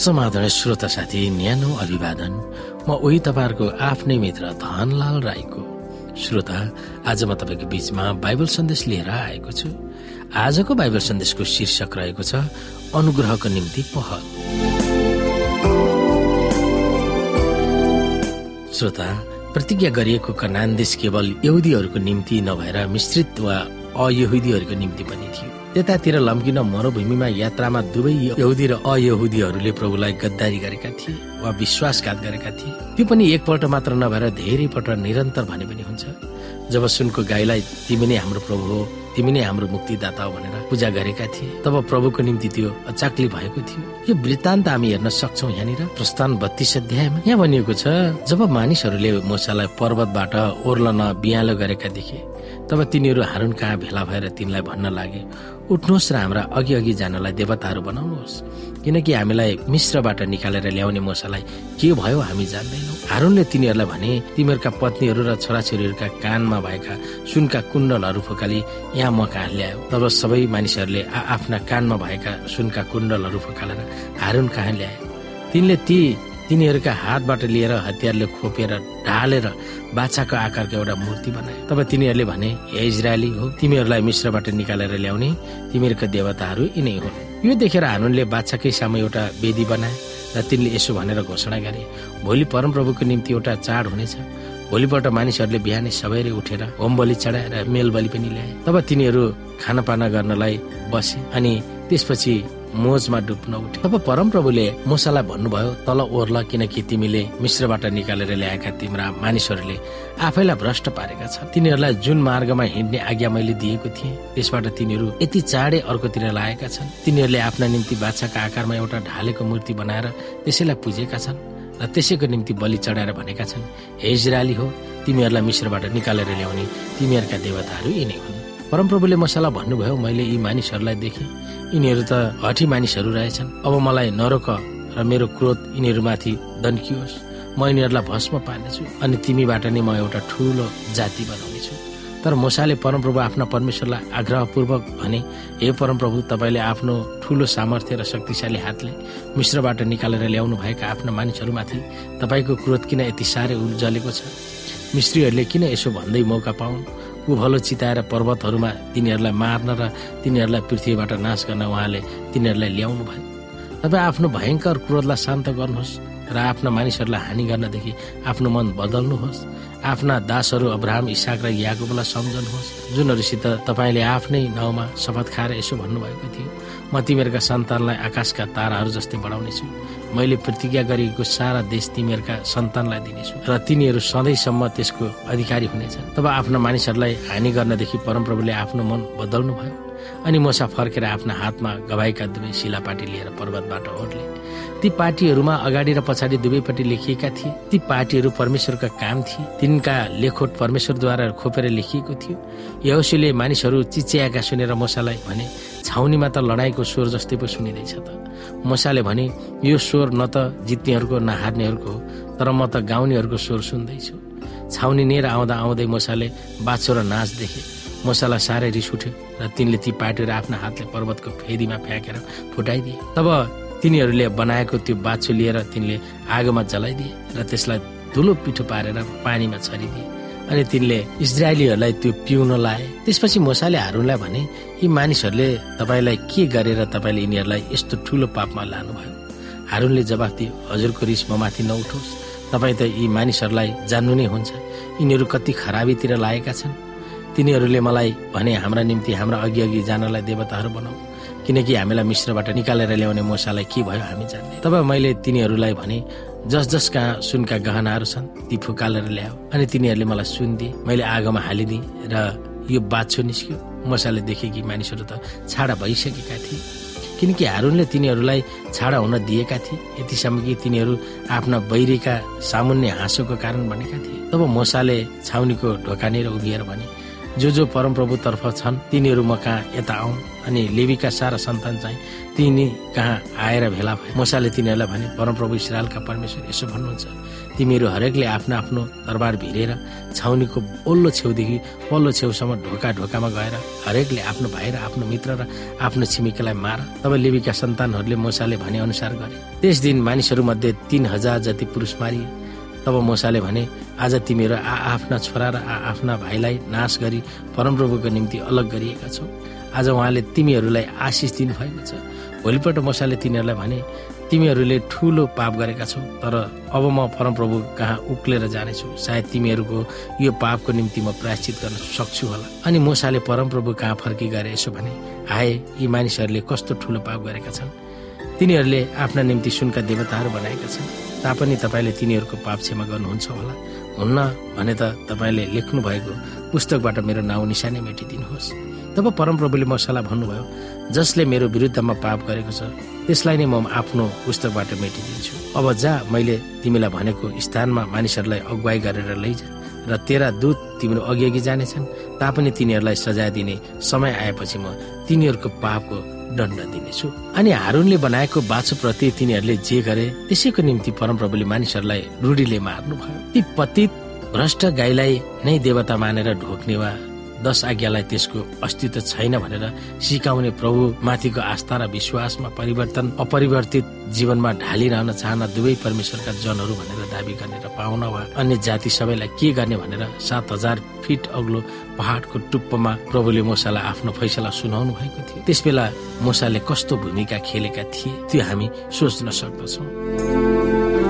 समाधान श्रोता साथी न्यानो अभिवादन। म उही तपाईँहरूको आफ्नै मित्र धनलाल राईको। श्रोता आज म तपाईँको बीचमा बाइबल सन्देश लिएर आएको छु। आजको बाइबल सन्देशको शीर्षक रहेको छ अनुग्रहको निम्ति पहल। श्रोता प्रतिज्ञा गरिएको कनान देश केवल यहुदीहरूको निम्ति नभएर मिश्रित वा अयहुदीहरूको निम्ति पनि थियो। त्यतातिर लम्किन मरुभूमिमा यात्रामा दुवै यहुदी र अयहुदीहरूले प्रभुलाई गद्दारी गरेका थिए वा विश्वासघात गरेका थिए। त्यो पनि एकपल्ट मात्र नभएर धेरै पल्ट निरन्तर भने पनि हुन्छ। जब सुनको गाईलाई तिमी नै हाम्रो प्रभु हो तिमी नै हाम्रो मुक्तिदाता हो भनेर पूजा गरेका थिए तब प्रभुको निम्ति त्यो अचाक्ली भएको थियो। यो वृत्तान्त हामी हेर्न सक्छौ यहाँनिर। प्रस्थान बत्तीस अध्यायमा यहाँ भनिएको छ जब मानिसहरूले मोसालाई पर्वतबाट ओर्लन बिहालो गरेका देखे तब तिनीहरू हारुन कहाँ भेला भएर तिनलाई भन्न लागे। उठ्नुहोस् र हाम्रा अघि अघि जानलाई देवताहरू बनाउनुहोस्। किनकि हामीलाई मिश्रबाट निकालेर ल्याउने मोसालाई के भयो हामी जान्दैनौ। हारुनले तिनीहरूलाई भने तिमीहरूका पत्नीहरू र छोराछोरीहरूका कानमा भएका सुनका कुण्डलहरू फुकाली यहाँ म कहाँ ल्यायो? तब सबै मानिसहरूले आफ्ना कानमा भएका सुनका कुण्डलहरू फुकालेर हारुन कहाँ ल्याए? तिनले ती तिनीहरूका हातबाट लिएर हतियारले खोपेर ढालेर बाछाको आकारको एउटा मूर्ति बनाए। तब तिनीहरूले भने हे इजरायली हो तिमीहरूलाई मिश्रबाट निकालेर ल्याउने तिमीहरूका देवताहरू यिनै हुन्। यो देखेर हानुनले बाछाकै सामु एउटा वेदी बनाए र तिनले यसो भनेर घोषणा गरे भोलि परमप्रभुको निम्ति एउटा चाड हुनेछ। भोलिपल्ट मानिसहरूले बिहानै सबैले उठेर होम बलि चढाएर मेल बलि पनि ल्याए। तब तिनीहरू खानापाना गर्नलाई बसे अनि त्यसपछि मोजमा डुब्न उठे तब परमप्रभुले मुसालाई भन्नुभयो तल ओर्ल किनकि तिमीले मिश्रबाट निकालेर ल्याएका तिम्रा मानिसहरूले आफैलाई भ्रष्ट पारेका छन्। तिनीहरूलाई जुन मार्गमा हिँड्ने आज्ञा मैले दिएको थिएँ त्यसबाट तिनीहरू यति चाँडै अर्कोतिर लागेका छन्। तिनीहरूले आफ्ना निम्ति बाछाका आकारमा एउटा ढालेको मूर्ति बनाएर त्यसैलाई पुजेका छन् र त्यसैको निम्ति बलि चढाएर भनेका छन् हे हो तिमीहरूलाई मिश्रबाट निकालेर ल्याउने तिमीहरूका देवताहरू यिनै हुन्। परमप्रभुले मसाला भन्नुभयो मैले यी मानिसहरूलाई देखेँ यिनीहरू त हठी मानिसहरू रहेछन्। अब मलाई नरोक र मेरो क्रोध यिनीहरूमाथि दन्कियोस्। म यिनीहरूलाई भस्म पार्नेछु अनि तिमीबाट नै म एउटा ठुलो जाति बनाउनेछु। तर मोसाले परमप्रभु आफ्ना परमेश्वरलाई आग्रहपूर्वक भने हे परमप्रभु तपाईँले आफ्नो ठुलो सामर्थ्य र शक्तिशाली हातले मिश्रबाट निकालेर ल्याउनु भएका आफ्ना मानिसहरूमाथि तपाईँको क्रोध किन यति साह्रै उल्जलेको छ? मिश्रीहरूले किन यसो भन्दै मौका पाउन्? उभलो चिताएर पर्वतहरूमा तिनीहरूलाई मार्न र तिनीहरूलाई पृथ्वीबाट नाश गर्न उहाँले तिनीहरूलाई ल्याउनु भयो। तपाईँ आफ्नो भयङ्कर क्रोधलाई शान्त गर्नुहोस् र आफ्ना मानिसहरूलाई हानि गर्नदेखि आफ्नो मन बदल्नुहोस्। आफ्ना दासहरू अब्राहम इसाक र याकुबलाई सम्झनुहोस् जुनहरूसित तपाईँले आफ्नै नाउँमा शपथ खाएर यसो भन्नुभएको थियो। म तिमीहरूका सन्तानलाई आकाशका ताराहरू जस्तै बढाउनेछु। मैले प्रतिज्ञा गरेको सारा देश तिमीहरूका सन्तानलाई दिनेछु र तिनीहरू सधैँसम्म त्यसको अधिकारी हुनेछन्। तब आफ्ना मानिसहरूलाई हानि गर्नदेखि परमप्रभुले आफ्नो मन बदल्नु भयो अनि मोसा फर्केर आफ्ना हातमा गवाईका दुवै शिलापाटी लिएर पर्वतबाट ओर्ले। ती पार्टीहरूमा अगाडि र पछाडि दुवैपट्टि लेखिएका थिए। ती पार्टीहरू परमेश्वरका काम थिए। तिनका लेखोट परमेश्वरद्वारा खोपेर लेखिएको थियो। यहोसीले मानिसहरू चिच्याएका सुनेर मोसालाई भने छाउनीमा त लडाईँको स्वर जस्तै पो सुनिँदैछ त मसाले भने यो स्वर न त जित्नेहरूको न हार्नेहरूको हो तर म त गाउनेहरूको स्वर सुन्दैछु छाउनी नेर आउँदा आउँदै मसाले बाछो र नाच देखे। मसाला साह्रै रिस उठ्यो र तिनले ती पाटेर आफ्ना हातले पर्वतको फेदीमा फ्याँकेर फुटाइदिए। तब तिनीहरूले बनाएको त्यो बाछो लिएर तिनले आगोमा जलाइदिए र त्यसलाई धुलो पिठो पारेर पानीमा छरिदिए। अनि तिनले इजरायलीहरूलाई त्यो पिउन लाए। त्यसपछि मोसाले हारुनलाई भने यी मानिसहरूले तपाईँलाई के गरेर तपाईँले यिनीहरूलाई यस्तो ठुलो पापमा लानुभयो? हारुनले जवाफ दियो हजुरको रिस ममाथि नउठोस्। तपाईँ त यी मानिसहरूलाई जान्नु नै हुन्छ। यिनीहरू कति खराबीतिर लागेका छन्। तिनीहरूले मलाई भने हाम्रा निम्ति हाम्रा अघि जानलाई देवताहरू बनाऊ। किनकि हामीलाई मिश्रबाट निकालेर ल्याउने मोसालाई के भयो हामी जान्ने। तब मैले तिनीहरूलाई भने जस जस कहाँ सुनका गहनाहरू छन् ती फुकालेर ल्याऊ अनि तिनीहरूले मलाई सुन दिए मैले आगोमा हालिदिएँ र यो बाछो निस्क्यो। मसाले देखे कि मानिसहरू त छाडा भइसकेका थिए। किनकि हारुनले तिनीहरूलाई छाडा हुन दिएका थिए यतिसम्म कि तिनीहरू आफ्ना बैरीका सामुन्य हाँसोको कारण भनेका थिए। तब मोसाले छाउनीको ढोकानेर उभिएर भने जो जो परमप्रभुतर्फ छन् तिनीहरू म कहाँ यता आउन् अनि लेवीका सारा सन्तान चाहिँ तिनी कहाँ आएर भेला भए? मोसाले तिनीहरूलाई भने परमप्रभु इसरायलका परमेश्वर यसो भन्नुहुन्छ। तिमीहरू हरेकले आफ्नो आफ्नो दरबार भिरेर छाउनीको ओल्लो छेउदेखि पल्लो छेउसम्म ढोका ढोकामा गएर हरेकले आफ्नो भाइ र आफ्नो मित्र र आफ्नो छिमेकीलाई मार। तब लिबीका सन्तानहरूले मोसाले भने अनुसार गरे। त्यस दिन मानिसहरूमध्ये तीन हजार जति पुरुष मारिए। तब मोसाले भने आज तिमीहरू आफ्ना छोरा र आफ्ना भाइलाई नाश गरी परमप्रभुको निम्ति अलग गरिएका छौ। आज उहाँले तिमीहरूलाई आशिष दिनुभएको छ। भोलिपल्ट मोसाले तिनीहरूलाई भने तिमीहरूले ठुलो पाप गरेका छौ तर अब म परमप्रभु कहाँ उक्लेर जानेछु? सायद तिमीहरूको यो पापको निम्ति म प्रायश्चित गर्न सक्छु होला। अनि मोसाले परमप्रभु कहाँ फर्की गरे यसो भने हाए यी मानिसहरूले कस्तो ठुलो पाप गरेका छन्। तिनीहरूले आफ्ना निम्ति सुनका देवताहरू बनाएका छन्। तापनि तपाईँले तिनीहरूको पाप क्षमा गर्नुहुन्छ होला। हुन्न भने त तपाईँले लेख्नु भएको पुस्तकबाट मेरो नाउँ निशानै मेटिदिनुहोस्। तब परमप्रभुले मसाला भन्नुभयो जसले मेरो विरुद्धमा पाप गरेको छ त्यसलाई नै म आफ्नो पुस्तकबाट मेटिदिन्छु। अब जा मैले तिमीलाई भनेको स्थानमा मानिसहरूलाई अगुवाई गरेर लैजा र तेरा दूत तिम्रो अघि अघि जानेछन्। तापनि तिनीहरूलाई सजाय दिने समय आएपछि म तिनीहरूको पापको दण्ड दिनेछु। अनि हारुनले बनाएको बाछुप्रति तिनीहरूले जे गरे त्यसैको निम्ति परमप्रभुले मानिसहरूलाई रूढीले मार्नुभयो। ती पतित भ्रष्ट गाईलाई नै देवता मानेर ढोक्ने वा दश आज्ञालाई त्यसको अस्तित्व छैन भनेर सिकाउने प्रभु माथिको आस्था र विश्वासमा परिवर्तन अपरिवर्तित जीवनमा ढालिरहन चाहना दुवै परमेश्वरका जनहरू भनेर दावी गर्ने र पाउन वा अन्य जाति सबैलाई के गर्ने भनेर सात हजार फिट अग्लो पहाडको टुप्पोमा प्रभुले मोसालाई आफ्नो फैसला सुनाउनु भएको थियो। त्यस बेला मोसाले कस्तो भूमिका खेलेका थिए त्यो हामी सोच्न सक्दछौँ।